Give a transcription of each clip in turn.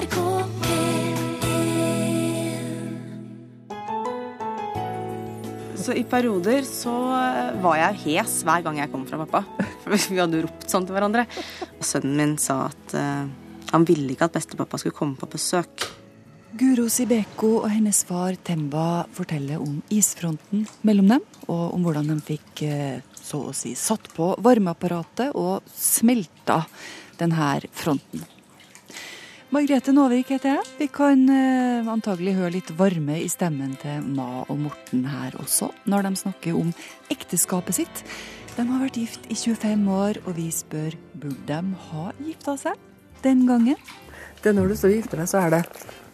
NRK Så i perioder så var jeg hes hver gang jeg kom fra pappa. For vi hadde ropt sånn til hverandre. Og sønnen min sa at uh, han ville ikke at bestepappa skulle komme på besøk. Guro Sibeko og hennes far Temba forteller om isfronten mellom dem, og om hvordan de fikk eh, så å si satt på varmeapparatet og smelta denne fronten. Margrethe Nåvik heter jeg. Vi kan eh, antagelig høre litt varme i stemmen til Ma og Morten her også, når de snakker om ekteskapet sitt. De har vært gift i 25 år, og vi spør burde de ha gifta seg den gangen. Det når du står og gifter deg, så er det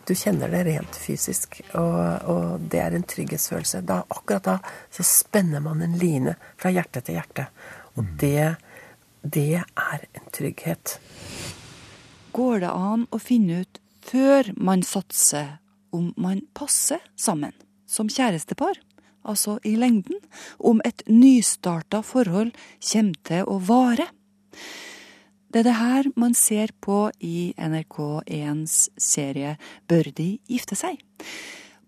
Du kjenner det rent fysisk, og, og det er en trygghetsfølelse. Da, akkurat da så spenner man en line fra hjerte til hjerte. Og det, det er en trygghet. Går det an å finne ut før man satser om man passer sammen som kjærestepar? Altså i lengden? Om et nystarta forhold kommer til å vare? Det er det her man ser på i NRK1s serie Bør de gifte seg?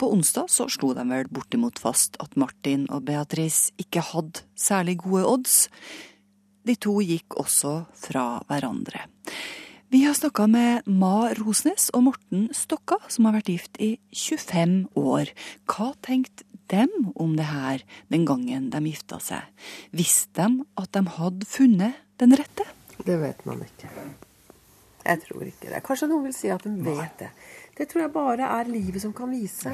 På onsdag så slo de vel bortimot fast at Martin og Beatrice ikke hadde særlig gode odds. De to gikk også fra hverandre. Vi har snakka med Ma Rosnes og Morten Stokka, som har vært gift i 25 år. Hva tenkte dem om det her den gangen de gifta seg? Visste de at de hadde funnet den rette? Det vet man ikke. Jeg tror ikke det. Kanskje noen vil si at de vet det. Det tror jeg bare er livet som kan vise.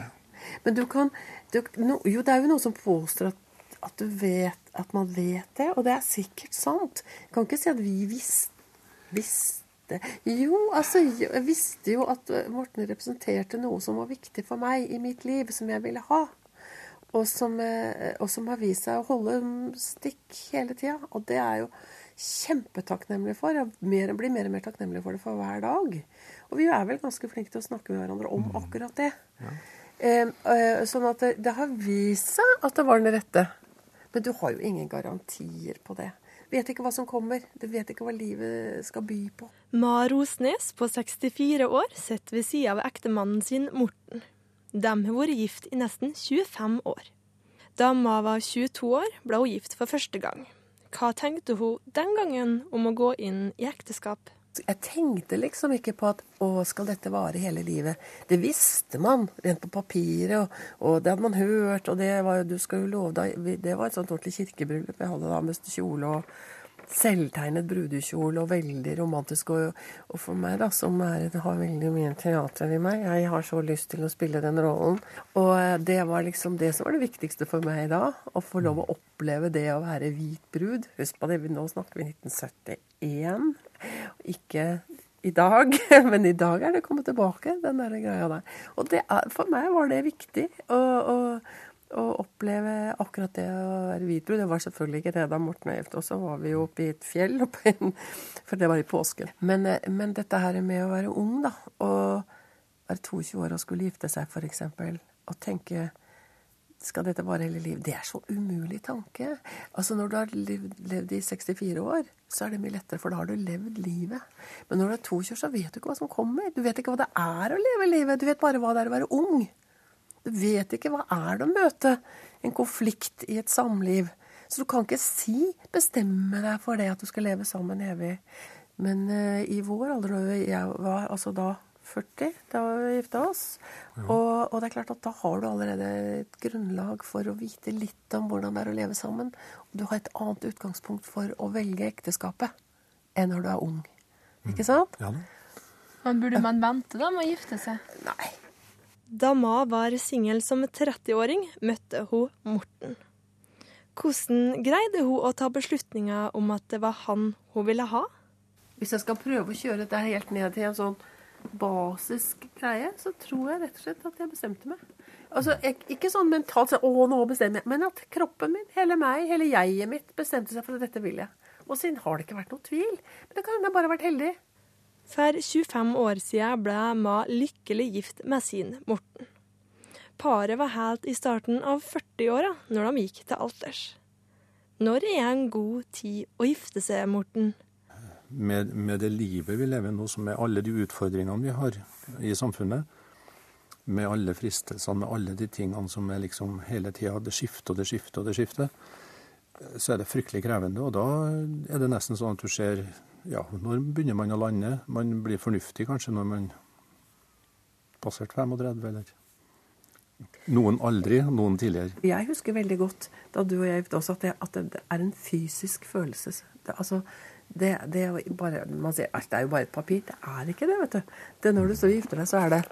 Men du kan du, no, Jo, det er jo noen som påstår at, at du vet at man vet det, og det er sikkert sant. Jeg kan ikke si at vi visste, visste. Jo, altså, jeg visste jo at Morten representerte noe som var viktig for meg i mitt liv, som jeg ville ha. Og som, eh, og som har vist seg å holde stikk hele tida. Og det er jo kjempetakknemlig for. Jeg blir mer og mer takknemlig for det for hver dag. Og vi er vel ganske flinke til å snakke med hverandre om akkurat det. Eh, eh, sånn at det, det har vist seg at det var den rette. Men du har jo ingen garantier på det. Vet ikke hva som kommer. Du vet ikke hva livet skal by på. Ma Rosnes på 64 år sitter ved sida av ektemannen sin Morten. De har vært gift i nesten 25 år. Da Ma var 22 år, ble hun gift for første gang. Hva tenkte hun den gangen om å gå inn i ekteskap? Jeg tenkte liksom ikke på at å, skal dette vare hele livet? Det visste man rent på papiret, og, og det hadde man hørt. Og det var jo, du skal jo love deg Det var et sånt ordentlig kirkebryllup jeg hadde da med kjole og selvtegnet brudekjole og veldig romantisk. Og, og for meg, da, som er, har veldig mye teater i meg, jeg har så lyst til å spille den rollen. Og eh, det var liksom det som var det viktigste for meg da. Å få lov å oppleve det å være hvit brud. Husk på det, nå snakker vi 1971. Ikke i dag, men i dag er det kommet tilbake, den der greia der. Og er, for meg var det viktig. Og, å oppleve akkurat det å være hvitbrud. Det var selvfølgelig ikke det da Morten og jeg også. Så var vi jo oppe i et fjell, en, for det var i påsken. Men, men, dette her med å være ung, da, og være 22 år og skulle gifte seg, f.eks., og tenke skal dette vare hele livet? Det er så umulig tanke. Altså Når du har levd, levd, i 64 år, så er det mye lettere, for da har du levd livet. Men når du er 22, så vet du ikke hva som kommer. Du vet ikke hva det er å leve livet. Du vet bare hva det er å være ung. Vet ikke hva er det å møte en konflikt i et samliv. Så du kan ikke si, bestemme deg for det at du skal leve sammen evig. Men uh, i vår alder, jeg var altså da 40 da vi gifta oss, ja. og, og, det er klart at da har du allerede et grunnlag for å vite litt om hvordan det er å leve sammen. Og du har et annet utgangspunkt for å velge ekteskapet enn når du er ung. Ikke sant? Ja. Men burde man vente da med å gifte seg? Nei. Da Ma var singel som 30-åring, møtte hun Morten. Hvordan greide hun å ta beslutninga om at det var han hun ville ha? Hvis jeg skal prøve å kjøre dette helt ned til en sånn basisk greie, så tror jeg rett og slett at jeg bestemte meg. Altså, Ikke sånn mentalt sånn, 'å, nå bestemmer jeg', men at kroppen min, hele meg, hele jeget mitt bestemte seg for at dette vil jeg. Og siden har det ikke vært noe tvil. Men det kan hende jeg bare har vært heldig. For 25 år siden ble Ma lykkelig gift med sin Morten. Paret var helt i starten av 40-åra når de gikk til alters. Når er en god tid å gifte seg, Morten? med, med, det livet vi lever nå, som med alle de utfordringene vi har i samfunnet, med alle fristelsene, med alle de tingene som er liksom hele tida det skifter og det skifter og det skifter, så er det fryktelig krevende. Og da er det nesten sånn at du ser Ja, når begynner man å lande? Man blir fornuftig kanskje når man passert 35, eller noen aldri, noen tidligere. Jeg husker veldig godt da du og jeg gifta oss, at, at det, er en fysisk følelse. Det, altså, det, det, er bare, man sier at det er jo bare et papir. Det er ikke det, vet du. Det Når du så gifter deg, så er det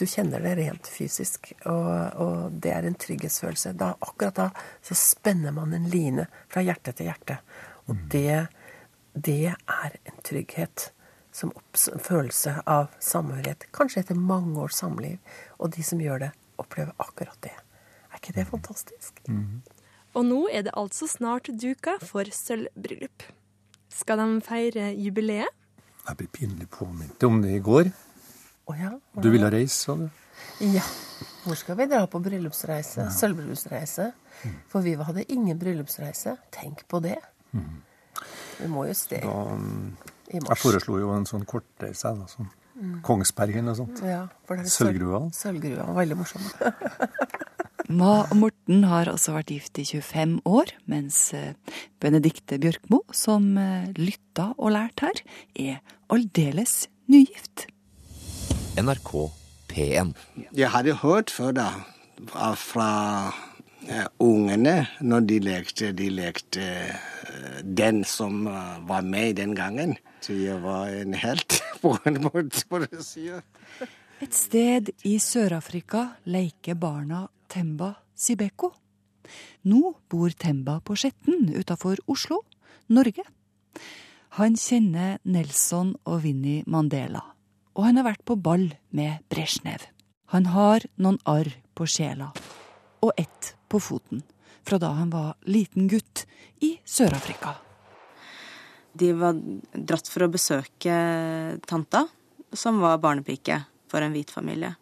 du kjenner det rent fysisk, og, og, det er en trygghetsfølelse. Da, akkurat da så spenner man en line fra hjerte til hjerte. Og mm. det, det er en trygghet. Som en følelse av samhørighet. Kanskje etter mange års samliv. Og de som gjør det, opplever akkurat det. Er ikke det fantastisk? Mm. Og nå er det altså snart duka for sølvbryllup. Skal de feire jubileet? Jeg blir pinlig påminnet om det i går. Oh, ja. Du ville reise, sa du? Ja. Hvor skal vi dra på bryllupsreise? Ja. Sølvbryllupsreise. Mm. For vi hadde ingen bryllupsreise. Tenk på det. Mm. Vi må jo sted da, i mars. Jeg foreslo jo en sånn kortreise. Da, sånn. Mm. Kongsbergen og sånt. Ja, Sølvgrua. Sølvgrua. Veldig morsom. Ma og Morten har også vært gift i 25 år, mens Benedicte Benedikte Bjørkmo, som eh, lytta og lærte her, er aldeles nygift. NRK P1. Jeg hadde hørt før da, fra uh, ungene når de lekte, de lekte den som uh, var med den gangen. Så jeg var en helt på en måte, for å si. Et sted i Sør-Afrika leker barna Temba Sibeko. Nå bor Temba på Skjetten utafor Oslo, Norge. Han kjenner Nelson og Vinni Mandela og han har vært på ball med Bresjnev. Han har noen arr på sjela, og ett på foten, fra da han var liten gutt i Sør-Afrika. De var dratt for å besøke tanta, som var barnepike for en hvit familie.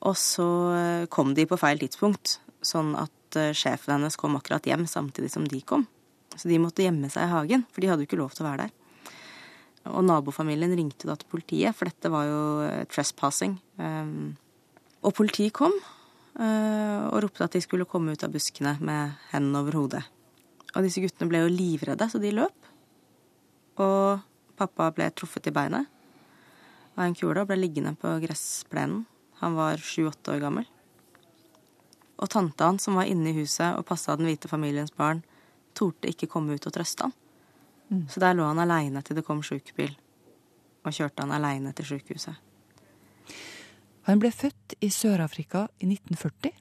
Og så kom de på feil tidspunkt, sånn at eh, sjefen hennes kom akkurat hjem samtidig som de kom. Så de måtte gjemme seg i hagen, for de hadde jo ikke lov til å være der. Og nabofamilien ringte da til politiet, for dette var jo eh, trespassing. Um, og politiet kom og ropte at de skulle komme ut av buskene med hendene over hodet. Og disse guttene ble jo livredde, så de løp. Og pappa ble truffet i beinet av en kule og ble liggende på gressplenen. Han var sju-åtte år gammel. Og tanta hans, som var inne i huset og passa den hvite familiens barn, torde ikke komme ut og trøste han. Mm. Så der lå han aleine til det kom sjukebil, og kjørte han aleine til sjukehuset. Han ble født i Sør-Afrika i 1940,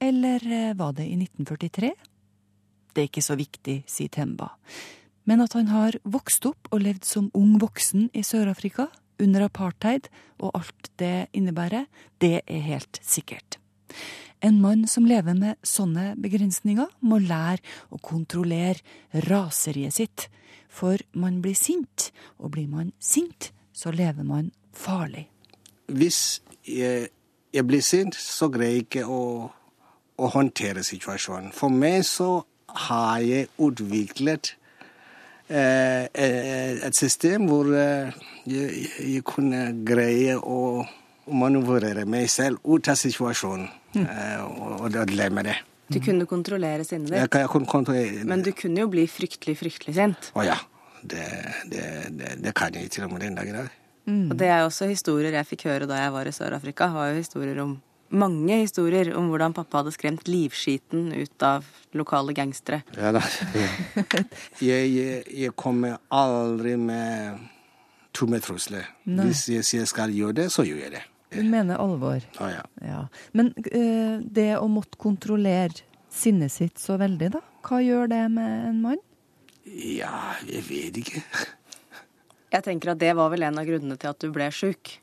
eller eh, var det i 1943? Det er ikke så viktig, sier Temba. Men at han har vokst opp og levd som ung voksen i Sør-Afrika, under apartheid og alt det innebærer, det er helt sikkert. En mann som lever med sånne begrensninger, må lære å kontrollere raseriet sitt. For man blir sint, og blir man sint, så lever man farlig. Hvis jeg, jeg blir sint, så greier jeg ikke å, å håndtere situasjonen. For meg så har jeg utviklet eh, eh et system hvor eh, jeg, jeg kunne greie å manøvrere meg selv ut av situasjonen mm. og, og glemme det. Du kunne kontrollere sinnet ditt, jeg kunne kontrollere... men du kunne jo bli fryktelig, fryktelig sint. Å ja. Det, det, det, det, kan jeg til og med den dag i dag. Mm. Og det er også historier jeg fikk høre da jeg var i Sør-Afrika. var jo historier om mange historier om hvordan pappa hadde skremt livskiten ut av lokale gangstere. Ja da. Jeg, jeg, jeg kommer aldri med tomme trusler. Hvis jeg sier jeg skal gjøre det, så gjør jeg det. Du mener alvor. Ah, ja. ja. Men uh, det å måtte kontrollere sinnet sitt så veldig, da? Hva gjør det med en mann? Ja, jeg vet ikke. Jeg tenker at det var vel en av grunnene til at du ble sjuk.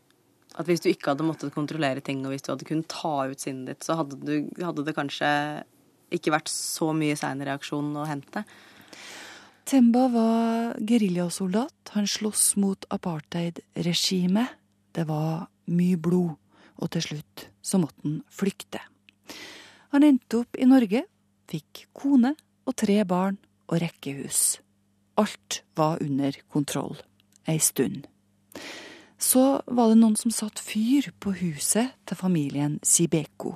At hvis du ikke hadde måttet kontrollere ting, og hvis du hadde kunnet ta ut sinnet ditt, så hadde, du, hadde det kanskje ikke vært så mye seinreaksjon å hente. Temba var geriljasoldat. Han sloss mot apartheid-regimet. Det var mye blod, og til slutt så måtte han flykte. Han endte opp i Norge, fikk kone og tre barn og rekkehus. alt var under kontroll ei stund. Så var det noen som satte fyr på huset til familien Sibeko.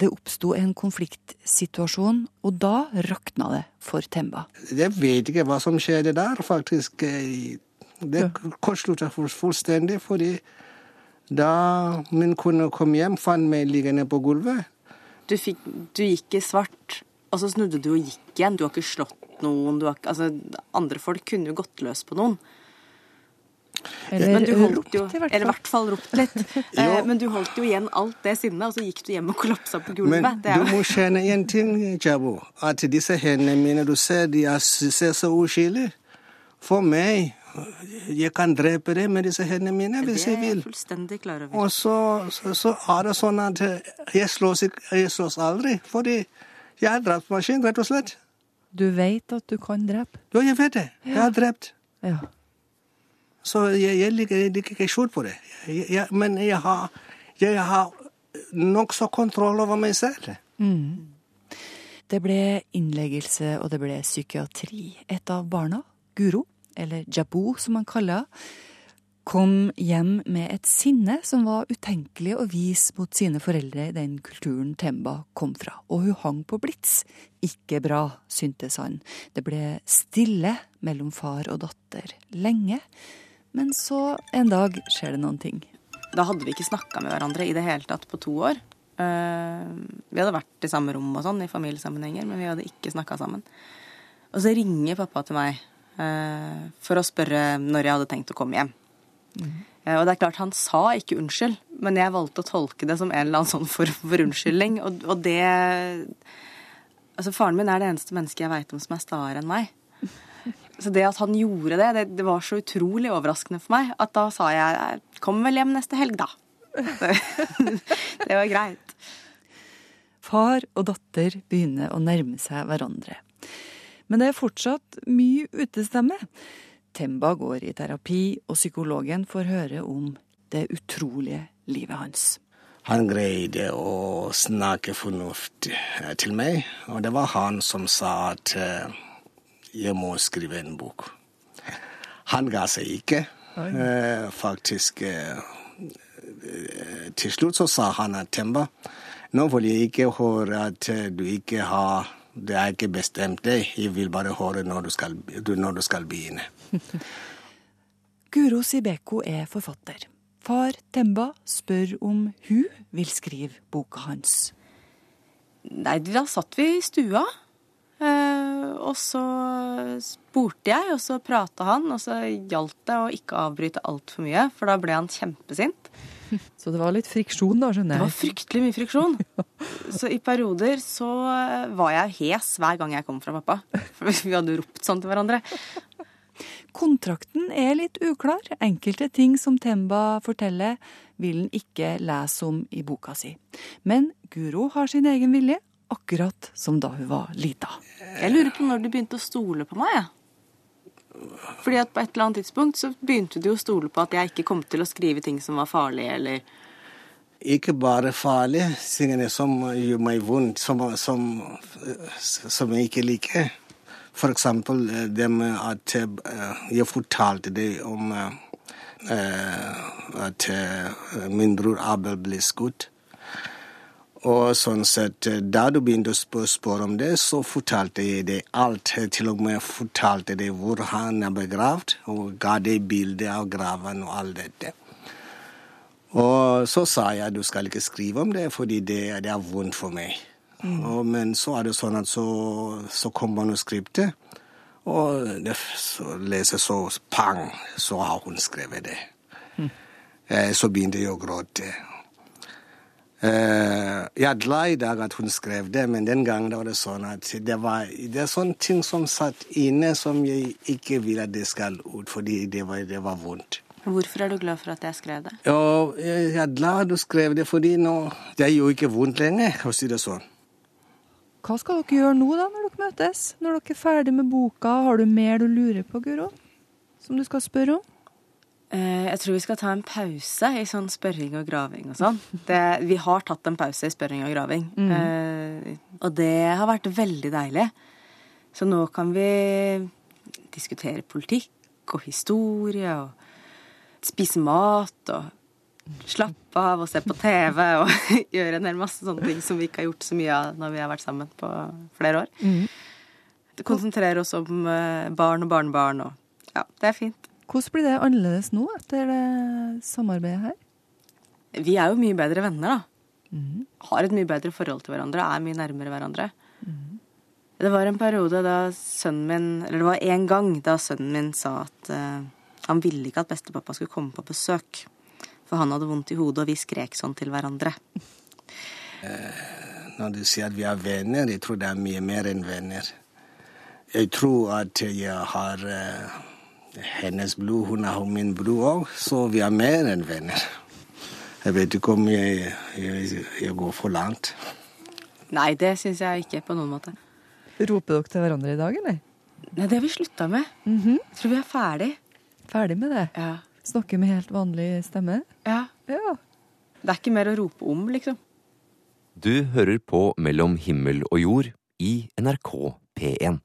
Det oppsto en konfliktsituasjon, og da rakna det for Temba. Jeg vet ikke hva som skjedde der, faktisk. Det kortslutta fullstendig, fordi da min kone kom hjem, fant meg liggende på gulvet. Du, fikk, du gikk i svart, og så snudde du og gikk igjen. Du har ikke slått noen. Har, altså, andre folk kunne jo gått løs på noen. Eller men du holdt ropt, jo, i Eller i hvert fall ropt litt. Eh, men du holdt jo igjen alt det sinnet, og så gikk du hjem og kollapsa på gulvet. Men Det er du må kjenne en ting, Jabo. At disse hendene mine, du ser de er, ser så uskyldige. For meg Jeg kan drepe det med disse hendene mine hvis det jeg er jeg vil. fullstendig klar over. Og så, så, så er det sånn at jeg slås, jeg slås aldri, fordi jeg er drapsmaskin, rett og slett. Du veit at du kan drepe. Jo, jeg vet det. Jeg har drept. Ja. Så jeg, jeg ligger ikke skjult på det. Jeg, jeg, men jeg har, jeg har nokså kontroll over meg selv. Det ble innleggelse, og det ble psykiatri. Et av barna, Guro, eller Jabu som han kaller henne, kom hjem med et sinne som var utenkelig å vise mot sine foreldre i den kulturen Temba kom fra. Og hun hang på blits. Ikke bra, syntes han. Det ble stille mellom far og datter lenge. Men så en dag skjer det noen ting. Da hadde vi ikke snakka med hverandre i det hele tatt på to år. Eh, vi hadde vært i samme rom og sånn i familiesammenhenger, men vi hadde ikke snakka sammen. Og så ringer pappa til meg eh, for å spørre når jeg hadde tenkt å komme hjem. Mm. og det er klart, han sa ikke unnskyld, men jeg valgte å tolke det som en eller annen sånn form for unnskyldning. Og, og det Altså, faren min er det eneste mennesket jeg veit om som er staere enn meg. Så det at han gjorde det, det, det var så utrolig overraskende for meg at da sa jeg 'kom vel hjem neste helg', da. Det, det var greit. Far og datter begynner å nærme seg hverandre. Men det er fortsatt mye utestemme. Temba går i terapi, og psykologen får høre om det utrolige livet hans. Han greide å snakke fornuft eh, til meg, og det var han som sa at eh, jeg må skrive en bok. Han ga seg ikke. Eh, faktisk eh, eh, Til slutt så sa han at Temba, nå vil jeg ikke høre at eh, du ikke har Det er ikke bestemt deg, jeg vil bare høre når du skal, du- når du skal begynne. Guro Sibeko er forfatter. Far Temba spør om hun vil skrive boka hans. Nei, da satt vi i stua. eh, og så spurte jeg, og så prata han, og så gjaldt det å ikke avbryte altfor mye, for da ble han kjempesint. Så det var litt friksjon, da, skjønner jeg. Det var fryktelig mye friksjon. Så i perioder så var jeg hes hver gang jeg kom fra pappa. For vi hadde ropt sånn til hverandre. Kontrakten er litt uklar. Enkelte ting som Temba forteller, vil han ikke lese om i boka si. Men Guro har sin egen vilje, akkurat som da hun var lita. Jeg lurer på når du begynte å stole på meg. Fordi at på et eller annet tidspunkt så begynte du å stole på at jeg ikke kom til å skrive ting som var farlige, eller Ikke bare farlige tingene som gjør meg vondt, som, som, som jeg ikke liker. For eksempel eh, det med at eh, jeg fortalte deg om eh, at min bror Abel ble skutt. Og sånn sett, eh, Da du begynte å spør- spørre om det, så fortalte jeg deg alt. Til og med fortalte deg hvor han er begravd, og ga deg bilde av graven og alt dette. Og så sa jeg at du skal ikke skrive om det, fordi det, det er vondt for meg. Og, men så er det sånn at så, så kom manuskriptet, og det, så leser så pang, så har hun skrevet det. Eh, Så begynte jeg å gråte. Eh, Jeg er glad i dag at hun skrev det, men den gangen var det sånn at det var det er sånne ting som satt inne som jeg ikke vil at det skal ut, fordi det var, det var vondt. Hvorfor er du glad for at jeg skrev det? Og jeg er glad du skrev det, fordi nå det er jo ikke vondt lenger, å si det sånn. Hva skal dere gjøre nå, da, når dere møtes? Når dere er ferdig med boka, har du mer du lurer på, Guro? Som du skal spørre om? Eh, Jeg tror vi skal ta en pause i sånn spørring og graving og sånn. Det, vi har tatt en pause i spørring og graving. Eh, og det har vært veldig deilig. Så nå kan vi diskutere politikk og historie og spise mat og slappe av og se på TV og gjøre en hel masse sånne ting som vi ikke har gjort så mye av når vi har vært sammen på flere år. Konsentrere oss om eh, barn og barnebarn og Ja, det er fint. Hvordan blir det annerledes nå etter det samarbeidet her? Vi er jo mye bedre venner, da. Har et mye bedre forhold til hverandre, er mye nærmere hverandre. Det var en periode da sønnen min Eller det var en gang da sønnen min sa at uh, han ville ikke at bestepappa skulle komme på besøk. For han hadde vondt i hodet, og vi skrek sånn til hverandre. Når du sier at vi er venner, jeg tror det er mye mer enn venner. Jeg tror at jeg har eh, hennes blod, hun har min blod òg, så vi er mer enn venner. Jeg vet ikke om jeg, jeg, jeg går for langt. Nei, det syns jeg ikke på noen måte. Roper dere til hverandre i dag, eller? Nei, det har vi slutta med. Jeg tror vi er ferdig. Ferdig med det? Ja. Snakker med helt vanlig stemme? ja. Ja. Det er ikke mer å rope om, liksom. Du hører på Mellom himmel og jord i NRK P1.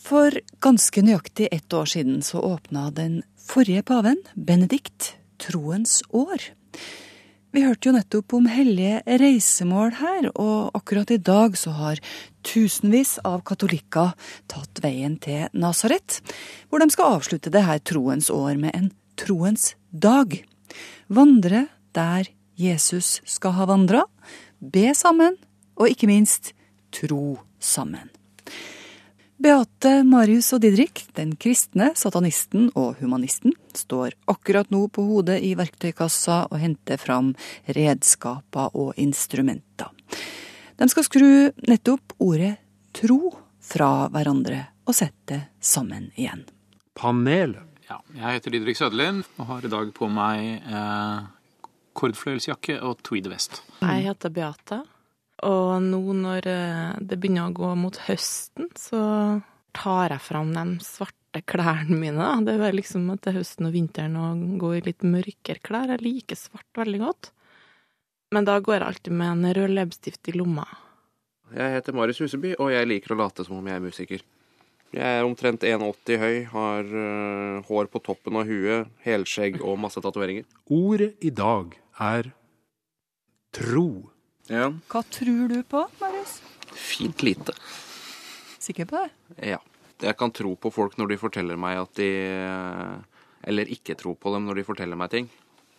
For ganske nøyaktig ett år siden så åpna den forrige paven, Benedikt, troens år. Vi hørte jo nettopp om hellige reisemål her, og akkurat i dag så har tusenvis av katolikker tatt veien til Nasaret, hvor de skal avslutte det her troens år med en troens dag. Vandre der Jesus skal ha vandra, be sammen, og ikke minst tro sammen. Beate, Marius og Didrik, den kristne, satanisten og humanisten, står akkurat nå på hodet i verktøykassa og henter fram redskaper og instrumenter. De skal skru nettopp ordet tro fra hverandre og sette sammen igjen. Panelet. Ja, jeg heter Didrik Søderlind og har i dag på meg eh, kordfløyelsjakke og tweedvest. Jeg heter Beate, og nå når eh, det begynner å gå mot høsten, så tar jeg fram de svarte klærne mine. Det er liksom at det er høsten og vinteren å gå i litt mørkere klær. Jeg liker svart veldig godt. Men da går jeg alltid med en rød leppestift i lomma. Jeg heter Marius Huseby, og jeg liker å late som om jeg er musiker. Jeg er omtrent 1,80 høy, har uh, hår på toppen av huet, helskjegg og masse tatoveringer. Ordet i dag er tro. Ja, Hva tror du på, Marius? fint lite. Sikker på det? Ja. Jeg kan tro på folk når de forteller meg at de Eller ikke tro på dem når de forteller meg ting.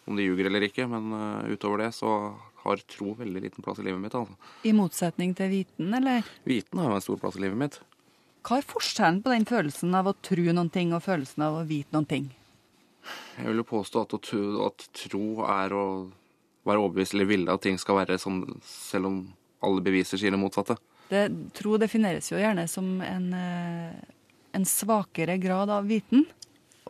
Om de ljuger eller ikke, men øh, utover det så har tro veldig liten plass i livet mitt. altså. I motsetning til viten, eller? Viten har jo en stor plass i livet mitt. Hva er forskjellen på den følelsen av å tro noen ting og følelsen av å vite noen ting? Jeg vil jo påstå at, å tro, at tro er å være overbevist eller ville at ting skal være sånn, selv om alle beviser sier det motsatte. Det, tro defineres jo gjerne som en, eh, en svakere grad av viten.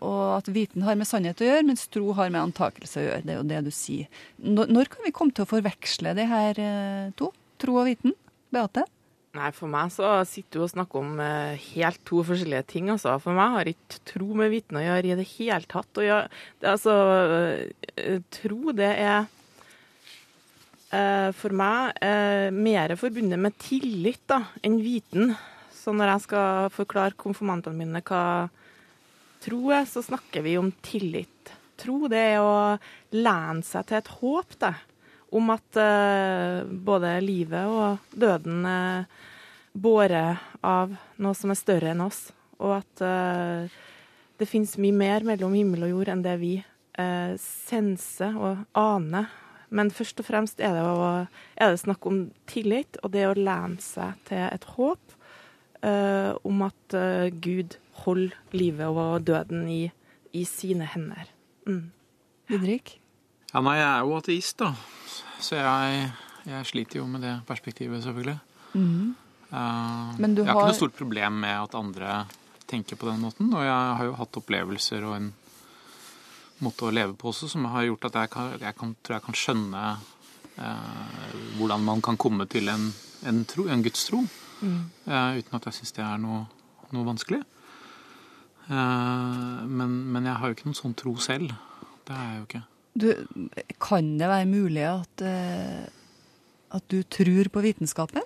Og at viten har med sannhet å gjøre, mens tro har med antakelse å gjøre. Det er jo det du sier. Når, når kan vi komme til å forveksle de her eh, to? Tro og viten? Beate? Nei, for meg så sitter du og snakker om eh, helt to forskjellige ting, altså. For meg har ikke tro med viten å gjøre i det hele tatt. Og jeg, det, altså, tro, det er for meg eh, mer forbundet med tillit da, enn viten. Så når jeg skal forklare konfirmantene mine hva tro er, så snakker vi om tillit. Tro, det er å lene seg til et håp, det om at eh, både livet og døden er båret av noe som er større enn oss, og at uh, det finnes mye mer mellom himmel og jord enn det vi uh, senser og aner. Men først og fremst er det, å, er det snakk om tillit, og det å lene seg til et håp uh, om at uh, Gud holder livet og døden i, i sine hender. Mm. Didrik? Ja, nei, jeg er jo ateist, da. Så jeg, jeg sliter jo med det perspektivet, selvfølgelig. Eh, Men du jeg har har- ikke noe stort problem med at andre tenker på den måten, og jeg har jo hatt opplevelser og en måte å leve på også som har gjort at jeg, kan, jeg kan, tror jeg kan skjønne eh, hvordan man kan komme til en, en, tro, en gudstro, eh, uten at jeg syns det er noe, noe vanskelig. Eh, men, men jeg har jo ikke noen sånn tro selv. Det har jeg jo ikke. Du, kan det være mulig at, eh, at du tror på vitenskapen?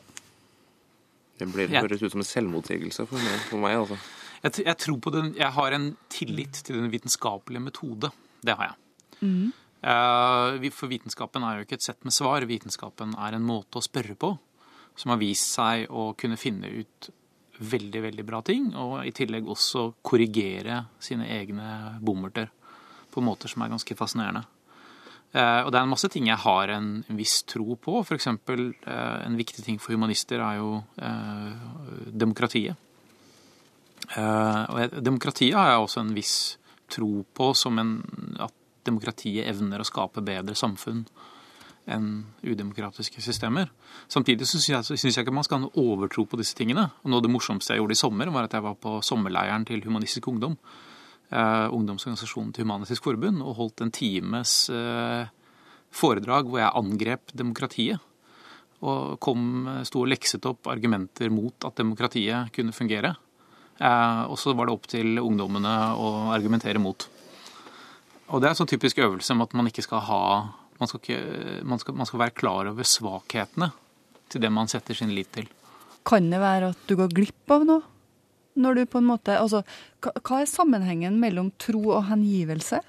Det blir, Ja. høres ut som en selvmotsigelse for meg. For meg altså. Jeg, jeg tror på den Jeg har en tillit til den vitenskapelige metode. Det har jeg. Mm. for vitenskapen er jo ikke et sett med svar. Vitenskapen er en måte å spørre på som har vist seg å kunne finne ut veldig, veldig bra ting, og i tillegg også korrigere sine egne bommerter på måter som er ganske fascinerende. Eh, Og det er en masse ting jeg har en viss tro på. Eksempel eh, en viktig ting for humanister er jo eh, demokratiet. Eh, Og demokratiet har jeg også en viss tro på som en, demokratiet evner å skape bedre samfunn enn udemokratiske systemer. Samtidig syns jeg, synes jeg ikke man skal ha noe overtro på disse tingene. Og noe av det morsomste jeg gjorde i sommer, var at jeg var på sommerleiren til Humanistisk Ungdom. Eh, ungdomsorganisasjonen til Human-Etisk Forbund, og holdt en times eh, foredrag hvor jeg angrep demokratiet. Og kom, sto og lekset opp argumenter mot at demokratiet kunne fungere. Eh, og så var det opp til ungdommene å argumentere mot. Og det er en sånn typisk øvelse om at man ikke skal ha man skal, ikke, man, skal, man skal være klar over svakhetene til det man setter sin lit til. Kan det være at du går glipp av noe? Når du på en måte, altså, hva, er sammenhengen mellom tro og hengivelse?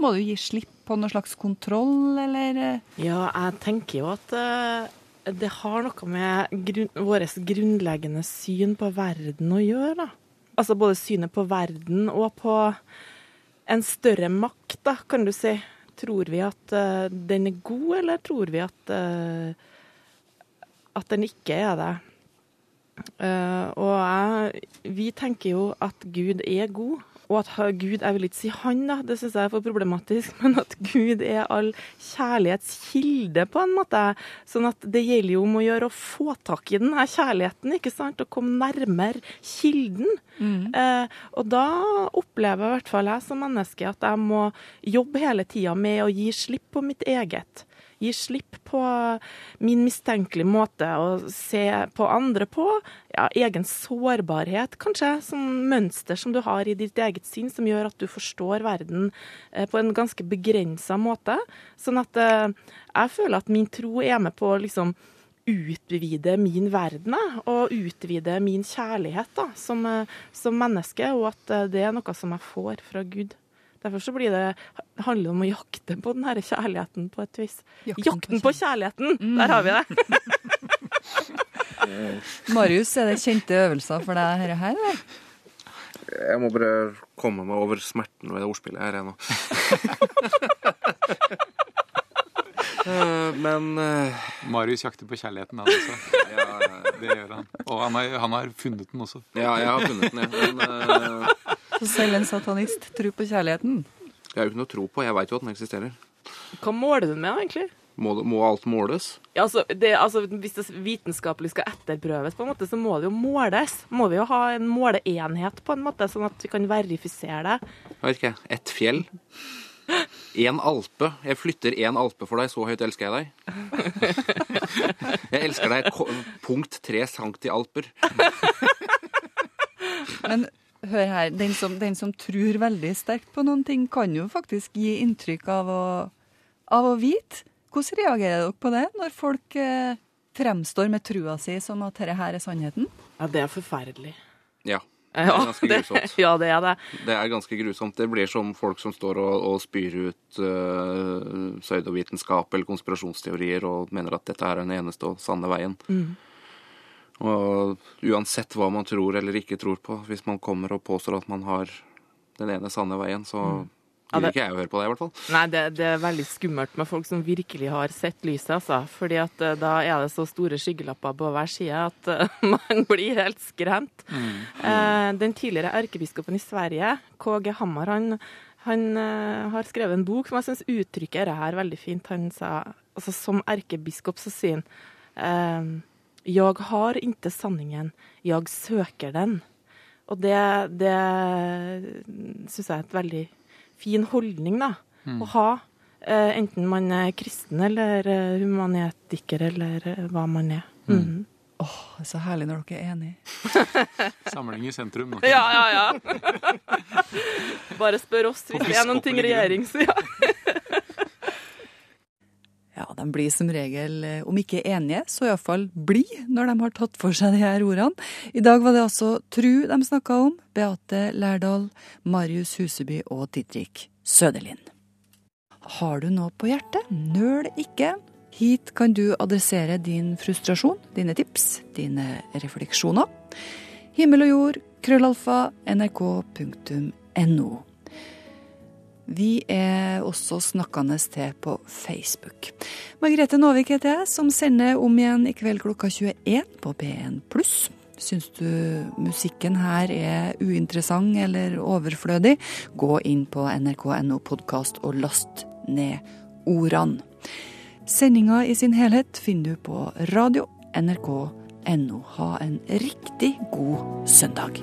Må du gi slipp på noe slags kontroll, eller? eh? Ja, jeg tenker jo at eh, det har noe med grunn, vårt grunnleggende syn på verden å gjøre. da. Altså både synet på verden og på en større makt, da, kan du si. Tror vi at uh, den er god, eller tror vi at, uh, at den ikke er det? Uh, og jeg, vi tenker jo at Gud er god, og at Gud Jeg vil ikke si han, da, det syns jeg er for problematisk, men at Gud er all kjærlighets kilde, på en måte. Sånn at det gjelder jo om å gjøre å få tak i den her kjærligheten, ikke sant? Og komme nærmere kilden. Eh, og da opplever i hvert fall jeg som menneske at jeg må jobbe hele tida med å gi slipp på mitt eget. Gi slipp på min mistenkelige måte å se på andre på. Ja, egen sårbarhet, kanskje, som mønster som du har i ditt eget sinn, som gjør at du forstår verden eh, på en ganske begrensa måte. Sånn at eh, jeg føler at min tro er med på å liksom utvide min verden, og utvide min kjærlighet da, som, eh, som menneske, og at det er noe som jeg får fra Gud. Derfor så blir det, handler det om å jakte på den her kjærligheten på et vis. Jakten, på kjærligheten! Der har vi det! Marius, er det kjente øvelser for deg dette her, eller? Jeg må bare komme meg over smerten ved det ordspillet her, ennå. nå. Eh, Men uh... Marius jakter på kjærligheten, han også. ja, Det gjør han. Og han har, han har funnet den også. ja, jeg har funnet den, ja. Men eh, Så selv en satanist tror på kjærligheten? jeg har jo ikke noe tro på. Jeg veit jo at den eksisterer. Hva måler du med, egentlig? Må, må alt måles? Ja, altså, det, altså, hvis det vitenskapelig skal etterprøves, på en måte, så må det jo måles. Må vi jo ha en måleenhet, på en måte, sånn at vi kan verifisere det. Jeg vet ikke. Ett fjell? Én alpe. Jeg flytter én alpe for deg, så høyt elsker jeg deg. Jeg elsker deg punkt tre centi-alper. Men hør her, den som, den som tror veldig sterkt på noen ting, kan jo faktisk gi inntrykk av å, av å vite. Hvordan reagerer dere på det, når folk eh, fremstår med trua si som at dette her er sannheten? Ja, det er forferdelig. Ja. Det er ganske grusomt. ja, det er det. Det er ganske grusomt. Det blir som folk som står og, og spyr ut uh, pseudovitenskap eller konspirasjonsteorier og mener at dette er den eneste og sanne veien. Mm. Og uansett hva man tror eller ikke tror på, hvis man kommer og påstår at man har den ene sanne veien, så Mm. Ja, gidder det- ikke jeg å høre på det, i hvert fall. Nei, det, det er veldig skummelt med folk som virkelig har sett lyset, altså. Fordi at eh, da er det så store skyggelapper på hver side at eh, man blir helt skremt. Eh, den tidligere erkebiskopen i Sverige, KG Hammar, han, han uh, har skrevet en bok som jeg syns uttrykker det her veldig fint. Han sa altså som erkebiskop så sier han Jeg har ikke sanningen, jeg søker den. Og det, det syns jeg er et veldig fin holdning da, å ha. Eh, enten man er kristen eller eh, humanetiker eller eh, hva man er. Mhm. Åh, det er så herlig når dere er enige. Samling i sentrum. nå. Ja, ja, ja. Bare spør oss hvis det er noen ting regjering, sier. ja. Ja, de blir som regel, eh, om ikke enige, så iallfall blide når de har tatt for seg de her ordene. I dag var det altså Tru de snakka om. Beate Lærdal, Marius Huseby og Didrik Søderlind. Har du noe på hjertet? Nøl ikke. Hit kan du adressere din frustrasjon, dine tips, dine refleksjoner. Himmel og jord, krøllalfa, nrk.no. Vi er også snakkende til på Facebook. Margrethe Nåvik heter jeg, som sender om igjen i kveld klokka 21 på P1 pluss. Syns du musikken her er uinteressant eller overflødig, gå inn på nrk.no podkast og last ned ordene. Sendinga i sin helhet finner du på radio nrk.no. Ha en riktig god søndag.